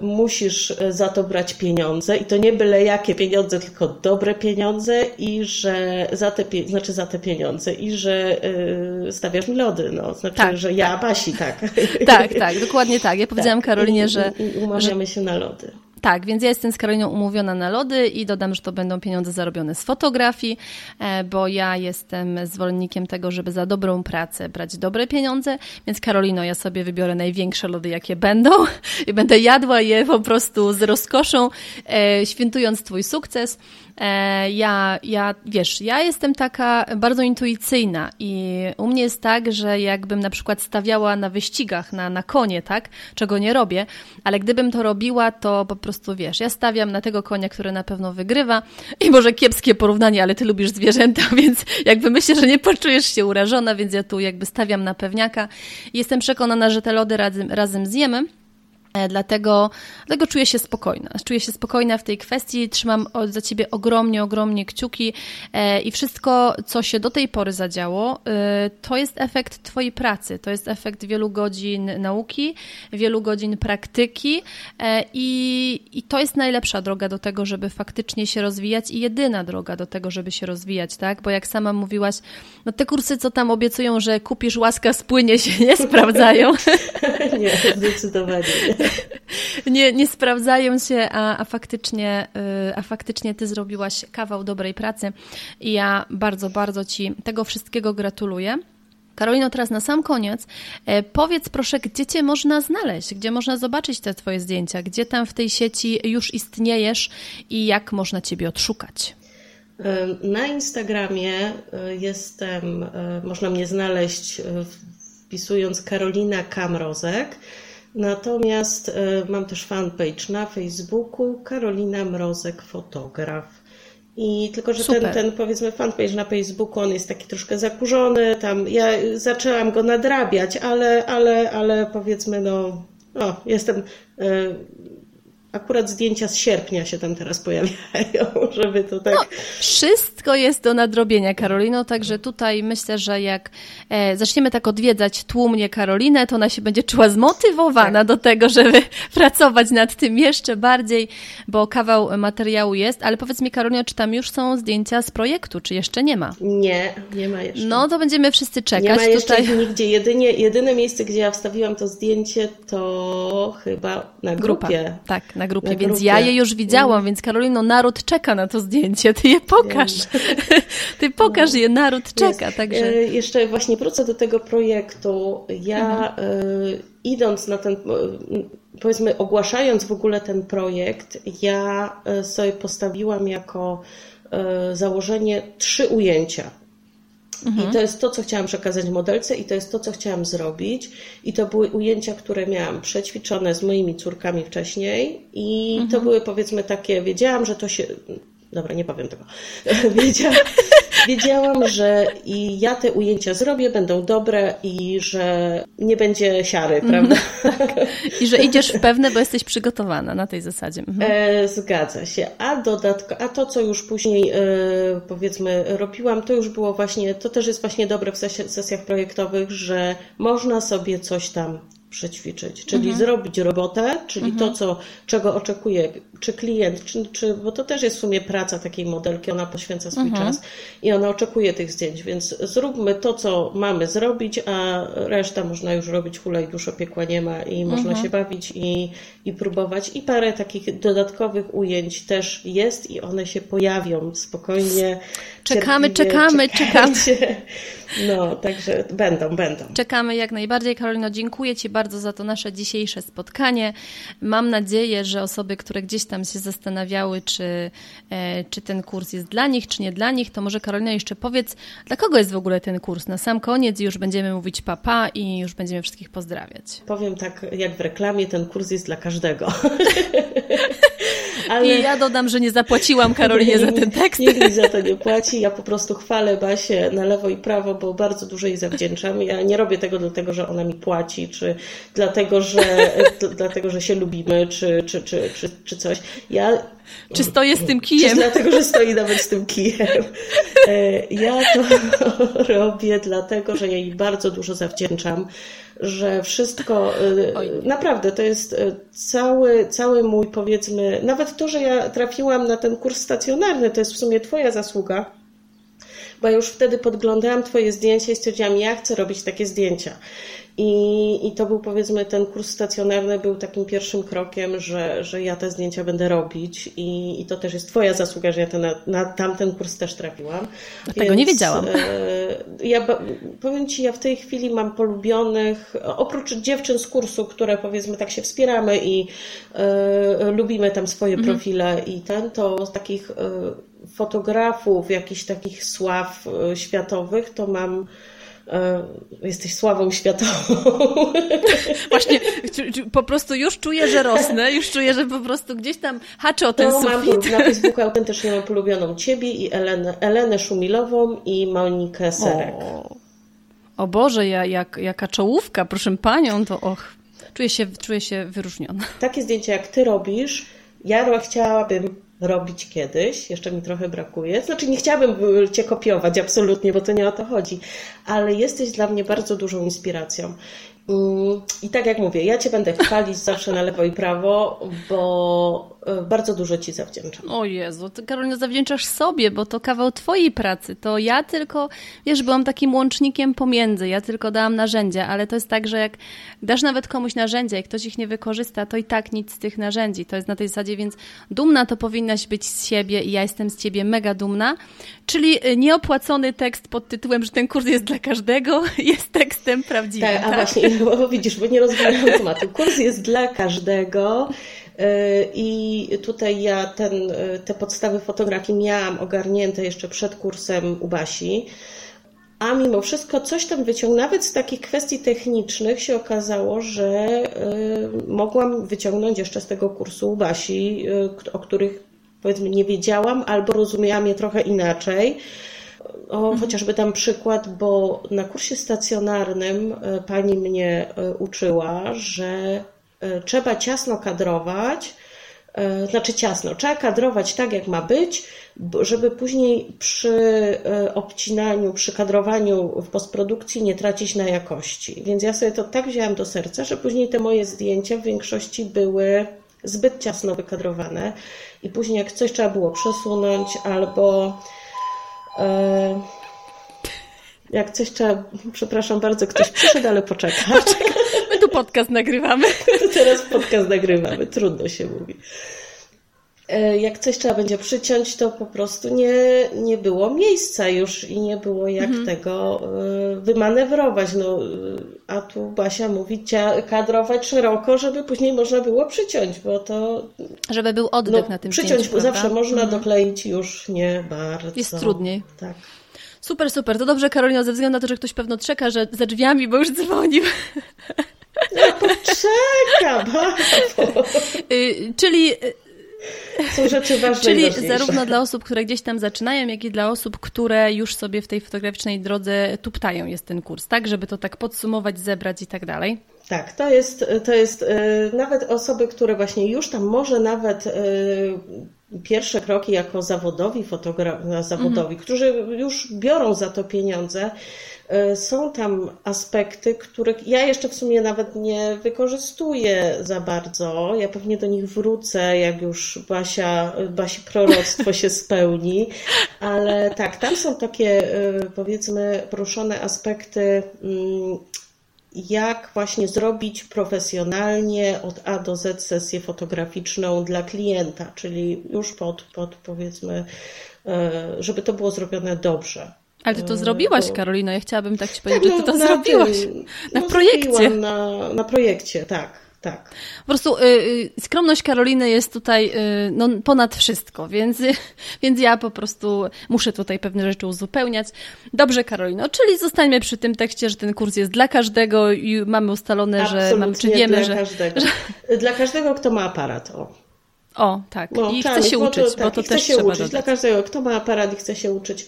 musisz za to brać pieniądze i to nie byle jakie pieniądze, tylko dobre pieniądze i że za te, znaczy za te pieniądze i że yy, stawiasz mi lody, no, znaczy, tak, że ja, tak. Basi, tak. Tak, tak, dokładnie tak. Ja (laughs) powiedziałam tak. Karolinie, że... I, i umawiamy że... się na lody. Tak, więc ja jestem z Karoliną umówiona na lody i dodam, że to będą pieniądze zarobione z fotografii, e, bo ja jestem zwolennikiem tego, żeby za dobrą pracę brać dobre pieniądze, więc Karolino, ja sobie wybiorę największe lody, jakie będą (laughs) i będę jadła je po prostu z rozkoszą, e, świętując Twój sukces. E, ja, ja, wiesz, ja jestem taka bardzo intuicyjna i u mnie jest tak, że jakbym na przykład stawiała na wyścigach, na, na konie, tak, czego nie robię, ale gdybym to robiła, to po prostu, wiesz, ja stawiam na tego konia, który na pewno wygrywa i może kiepskie porównanie, ale ty lubisz zwierzęta, (laughs) więc jakby myślę, że nie poczujesz się urażona, więc ja tu jakby stawiam na pewniaka jestem przekonana, że te lody razem, razem zjemy. E, dlatego, dlatego czuję się spokojna. Czuję się spokojna w tej kwestii. Trzymam za ciebie ogromnie, ogromnie kciuki e, i wszystko, co się do tej pory zadziało, e, to jest efekt Twojej pracy. To jest efekt wielu godzin nauki, wielu godzin praktyki i, i to jest najlepsza droga do tego, żeby faktycznie się rozwijać i jedyna droga do tego, żeby się rozwijać, tak? Bo jak sama mówiłaś, no te kursy, co tam obiecują, że kupisz łaska, spłynie się, nie (laughs) sprawdzają. (laughs) nie, zdecydowanie (laughs) nie. nie, sprawdzają się, a, a, faktycznie, y, a faktycznie ty zrobiłaś kawał dobrej pracy i ja bardzo, bardzo ci tego wszystkiego gratuluję. Karolino, teraz na sam koniec, e, powiedz proszę, gdzie Cię można znaleźć, gdzie można zobaczyć te Twoje zdjęcia, gdzie tam w tej sieci już istniejesz i jak można Ciebie odszukać? Na Instagramie e, jestem, można mnie znaleźć wpisując Karolina Kamrozek. Natomiast e, mam też fanpage na Facebooku Karolina Mrozek Fotograf. I tylko, że ten, ten powiedzmy fanpage na Facebooku, on jest taki troszkę zakurzony, tam ja zaczęłam go nadrabiać, ale, ale, ale powiedzmy no, no jestem e, akurat zdjęcia z sierpnia się tam teraz pojawiają, (laughs) żeby to tak... No, wszystko jest do nadrobienia, Karolino, także tutaj myślę, że jak e, zaczniemy tak odwiedzać tłumnie Karolinę, to ona się będzie czuła zmotywowana tak. do tego, żeby (laughs) pracować nad tym jeszcze bardziej, bo kawał materiału jest, ale powiedz mi Karolino, czy tam już są zdjęcia z projektu, czy jeszcze nie ma? Nie, nie ma jeszcze. No to będziemy wszyscy czekać. Nie ma jeszcze tutaj... nigdzie, jedynie, jedyne miejsce, gdzie ja wstawiłam to zdjęcie, to chyba na grupie. Grupa. Tak, na grupie, na więc grupie. ja je już widziałam, mm. więc Karolino, naród czeka na to zdjęcie, ty je pokaż. (laughs) Ty pokaż no. je, naród czeka. Także... E, jeszcze właśnie wrócę do tego projektu. Ja mhm. y, idąc na ten, e, powiedzmy ogłaszając w ogóle ten projekt, ja sobie postawiłam jako założenie trzy ujęcia Mhm. I to jest to, co chciałam przekazać modelce, i to jest to, co chciałam zrobić. I to były ujęcia, które miałam przećwiczone z moimi córkami wcześniej, i mhm. to były powiedzmy takie, wiedziałam, że to się. Dobra, nie powiem tego. (laughs) Wiedziałam, wiedziałam, że i ja te ujęcia zrobię, będą dobre i że nie będzie siary, mhm. prawda? (laughs) I że idziesz w pewne, bo jesteś przygotowana na tej zasadzie. Mhm. E, zgadza się. A dodatko, a to, co już później e, powiedzmy robiłam, to już było właśnie, to też jest właśnie dobre w sesjach projektowych, że można sobie coś tam przećwiczyć, czyli mhm. zrobić robotę, czyli mhm. to, co, czego oczekuje czy klient, czy, czy, bo to też jest w sumie praca takiej modelki, ona poświęca swój mhm. czas i ona oczekuje tych zdjęć, więc zróbmy to, co mamy zrobić, a reszta można już robić hulaj, już opiekła nie ma i można mhm. się bawić i, i próbować. I parę takich dodatkowych ujęć też jest i one się pojawią spokojnie. Czekamy, czekamy, czekamy. (laughs) No, także będą, będą. Czekamy jak najbardziej. Karolino, dziękuję Ci bardzo za to nasze dzisiejsze spotkanie. Mam nadzieję, że osoby, które gdzieś tam się zastanawiały, czy, e, czy ten kurs jest dla nich, czy nie dla nich, to może Karolina jeszcze powiedz, dla kogo jest w ogóle ten kurs? Na sam koniec już będziemy mówić papa i już będziemy wszystkich pozdrawiać. Powiem tak, jak w reklamie, ten kurs jest dla każdego. (laughs) Ale... I ja dodam, że nie zapłaciłam (laughs) Karolinie nie, za ten tekst. Nikt mi za to nie płaci. Ja po prostu chwalę Basię na lewo i prawo, bo bardzo dużo jej zawdzięczam. Ja nie robię tego dlatego, że ona mi płaci, czy dlatego, że, (laughs) dlatego, że się lubimy, czy, czy, czy, czy, czy coś. Ja czy stoję z tym kijem? Czy dlatego, że stoi nawet z tym kijem. E, ja to (laughs) robię dlatego, że jej bardzo dużo zawdzięczam, że wszystko, e, Oj. naprawdę to jest e, cały, cały mój powiedzmy, nawet to, że ja trafiłam na ten kurs stacjonarny, to jest w sumie Twoja zasługa, bo już wtedy podglądałam Twoje zdjęcia i stwierdziłam, ja chcę robić takie zdjęcia. I, I to był powiedzmy ten kurs stacjonarny był takim pierwszym krokiem, że, że ja te zdjęcia będę robić i, i to też jest Twoja zasługa, że ja ten, na, na tamten kurs też trafiłam. Tego nie wiedziałam. E, ja powiem Ci, ja w tej chwili mam polubionych, oprócz dziewczyn z kursu, które powiedzmy tak się wspieramy i e, lubimy tam swoje mhm. profile i ten, to z takich e, fotografów, jakichś takich sław e, światowych, to mam jesteś sławą światową. (laughs) Właśnie, po prostu już czuję, że rosnę, już czuję, że po prostu gdzieś tam haczę o ten to sufit. Mam na Facebooku (laughs) autentycznie mam polubioną Ciebie i Elenę, Elenę Szumilową i Monikę Serek. O, o Boże, ja, jak, jaka czołówka, proszę Panią, to och, czuję się, czuję się wyróżniona. Takie zdjęcia jak Ty robisz, ja chciałabym robić kiedyś, jeszcze mi trochę brakuje. Znaczy, nie chciałabym Cię kopiować, absolutnie, bo to nie o to chodzi, ale jesteś dla mnie bardzo dużą inspiracją. Mm, I tak jak mówię, ja Cię będę chwalić zawsze na lewo i prawo, bo e, bardzo dużo Ci zawdzięczam. O Jezu, Ty Karolina zawdzięczasz sobie, bo to kawał Twojej pracy. To ja tylko, wiesz, byłam takim łącznikiem pomiędzy, ja tylko dałam narzędzia, ale to jest tak, że jak dasz nawet komuś narzędzia i ktoś ich nie wykorzysta, to i tak nic z tych narzędzi. To jest na tej zasadzie, więc dumna to powinnaś być z siebie i ja jestem z Ciebie mega dumna. Czyli y, nieopłacony tekst pod tytułem, że ten kurs jest dla każdego, (laughs) jest tekstem prawdziwym. Tak, a tak? właśnie, bo widzisz, bo nie rozwijam tematu. Kurs jest dla każdego. Y, I tutaj ja ten, y, te podstawy fotografii miałam ogarnięte jeszcze przed kursem u Basi. A mimo wszystko coś tam wyciągnąć, nawet z takich kwestii technicznych się okazało, że mogłam wyciągnąć jeszcze z tego kursu u Basi, o których powiedzmy nie wiedziałam albo rozumiałam je trochę inaczej. O, mhm. chociażby tam przykład, bo na kursie stacjonarnym e, pani mnie uczyła, że trzeba ciasno kadrować, znaczy ciasno, trzeba kadrować tak, jak ma być, żeby później przy obcinaniu, przy kadrowaniu w postprodukcji nie tracić na jakości. Więc ja sobie to tak wzięłam do serca, że później te moje zdjęcia w większości były zbyt ciasno wykadrowane i później jak coś trzeba było przesunąć albo e, jak coś trzeba, przepraszam bardzo, ktoś przyszedł, ale poczeka. (laughs) Podcast nagrywamy. (laughs) Teraz podcast nagrywamy, trudno się mówi. E, jak coś trzeba będzie przyciąć, to po prostu nie, nie było miejsca już i nie było jak mhm. tego e, wymanewrować. No, e, a tu Basia mówi kadrować szeroko, żeby później można było przyciąć, bo to... Żeby był oddech no, na tym Przyciąć zdjęciu, zawsze można, mhm. dokleić już nie bardzo. Jest trudniej. Tak. Super, super. To dobrze, Karolina, ze względu na to, że ktoś pewno czeka, że za drzwiami, bo już dzwonił. Ja poczekam. Y, czyli są rzeczy ważne (laughs) Czyli zarówno dla osób, które gdzieś tam zaczynają, jak i dla osób, które już sobie w tej fotograficznej drodze tuptają jest ten kurs, tak? Żeby to tak podsumować, zebrać i tak dalej. Tak, to jest, to jest e, nawet osoby, które właśnie już tam może nawet pierwsze kroki jako zawodowi fotogra- zawodowi, mhm. którzy już biorą za to pieniądze, E, są tam aspekty, których ja jeszcze w sumie nawet nie wykorzystuję za bardzo. Ja pewnie do nich wrócę, jak już Basia, Basi proroctwo się spełni. Ale tak, tam są takie e, powiedzmy poruszone aspekty mm, jak właśnie zrobić profesjonalnie od A do Z sesję fotograficzną dla klienta, czyli już pod, pod powiedzmy, e, żeby to było zrobione dobrze. Ale ty to e, zrobiłaś, Karolina. Ja chciałabym tak ci powiedzieć, że ty to no, na zrobiłaś. Tym, na no, projekcie. Na, na projekcie, tak. Tak. Po prostu y, y, skromność Karoliny jest tutaj y, no, ponad wszystko, więc, (laughs) więc ja po prostu muszę tutaj pewne rzeczy uzupełniać. Dobrze, Karolino, czyli zostańmy przy tym tekście, że ten kurs jest dla każdego i mamy ustalone, Absolutnie że mamy, czy wiemy, dla że, każdego. że... (laughs) Dla każdego, kto ma aparat. O. O, tak. No, I tak, chce się uczyć, to, tak, bo to też się trzeba uczyć. Dodać. Dla każdego, kto ma aparat i chce się uczyć.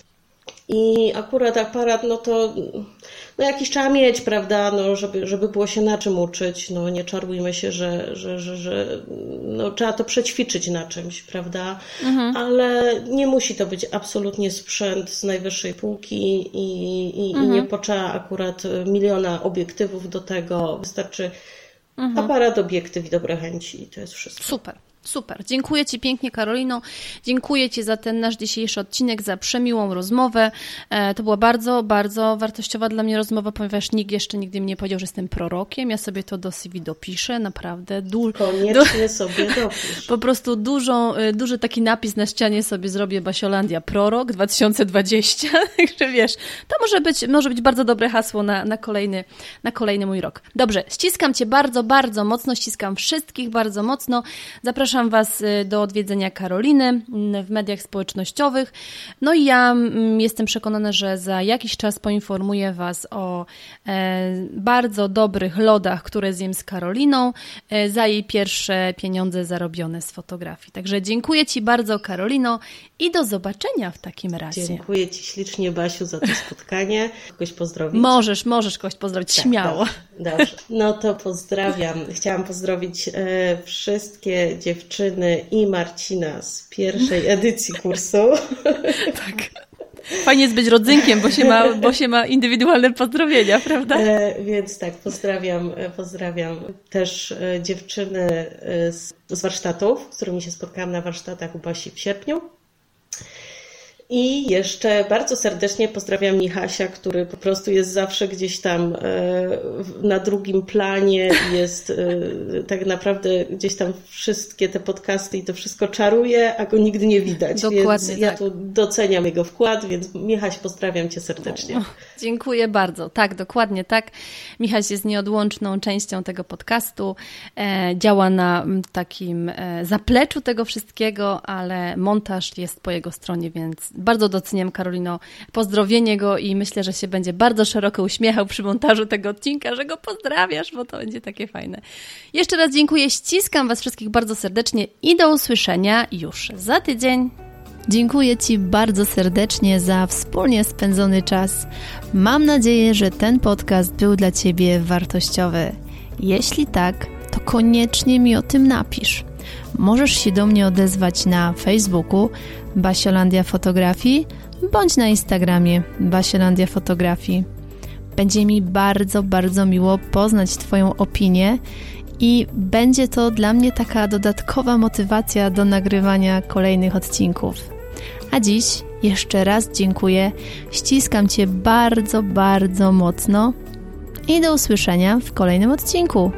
I akurat aparat, no to no jakiś trzeba mieć, prawda, no żeby, żeby było się na czym uczyć. No nie czarujmy się, że, że, że, że no, trzeba to przećwiczyć na czymś, prawda? Mhm. Ale nie musi to być absolutnie sprzęt z najwyższej półki i, i, mhm. i nie potrzeba akurat miliona obiektywów do tego. Wystarczy mhm. aparat, obiektyw i dobre chęci i to jest wszystko. Super. Super. Dziękuję Ci pięknie, Karolino. Dziękuję Ci za ten nasz dzisiejszy odcinek, za przemiłą rozmowę. E, to była bardzo, bardzo wartościowa dla mnie rozmowa, ponieważ nikt jeszcze nigdy mi nie powiedział, że jestem prorokiem. Ja sobie to do CV dopiszę, naprawdę. Du Koniecznie du sobie dopisz. (laughs) Po prostu dużą, e, duży taki napis na ścianie sobie zrobię Basiolandia Prorok 2020. (laughs) Także wiesz, to może być, może być bardzo dobre hasło na, na, kolejny, na kolejny mój rok. Dobrze, ściskam Cię bardzo, bardzo mocno, ściskam wszystkich bardzo mocno. Zapraszam Zapraszam Was y, do odwiedzenia Karoliny mm, w mediach społecznościowych. No i ja mm, jestem przekonana, że za jakiś czas poinformuję Was o e, bardzo dobrych lodach, które zjem z Karoliną, e, za jej pierwsze pieniądze zarobione z fotografii. Także dziękuję Ci bardzo, Karolino, i do zobaczenia w takim razie. Dziękuję Ci ślicznie, Basiu, za to spotkanie. Kogoś pozdrowić? Możesz, możesz kogoś pozdrowić, tak, śmiało. Dobrze, dobrze, No to pozdrawiam. Chciałam pozdrowić e, wszystkie dziewczyny, dziewczyny i Marcina z pierwszej edycji kursu. (laughs) Tak. Fajnie jest być rodzynkiem, bo się ma, bo się ma indywidualne pozdrowienia, prawda? E, więc tak, pozdrawiam, e, pozdrawiam też e, dziewczyny e, z, z warsztatów, z którymi się spotkałam na warsztatach u Basi w sierpniu. I jeszcze bardzo serdecznie pozdrawiam Michasia, który po prostu jest zawsze gdzieś tam e, na drugim planie, jest e, tak naprawdę gdzieś tam wszystkie te podcasty i to wszystko czaruje, a go nigdy nie widać. Dokładnie więc ja tak. tu doceniam jego wkład, więc Michaś, pozdrawiam Cię serdecznie. Dziękuję bardzo. Tak, dokładnie tak. Michaś jest nieodłączną częścią tego podcastu. E, działa na takim zapleczu tego wszystkiego, ale montaż jest po jego stronie, więc bardzo doceniam, Karolino, pozdrowienie go i myślę, że się będzie bardzo szeroko uśmiechał przy montażu tego odcinka, że go pozdrawiasz, bo to będzie takie fajne. Jeszcze raz dziękuję, ściskam Was wszystkich bardzo serdecznie i do usłyszenia już za tydzień. Dziękuję Ci bardzo serdecznie za wspólnie spędzony czas. Mam nadzieję, że ten podcast był dla Ciebie wartościowy. Jeśli tak, to koniecznie mi o tym napisz. Możesz się do mnie odezwać na Facebooku Basiolandia Fotografii bądź na Instagramie Basiolandia Fotografii. Będzie mi bardzo, bardzo miło poznać Twoją opinię i będzie to dla mnie taka dodatkowa motywacja do nagrywania kolejnych odcinków. A dziś jeszcze raz dziękuję, ściskam Cię bardzo, bardzo mocno i do usłyszenia w kolejnym odcinku.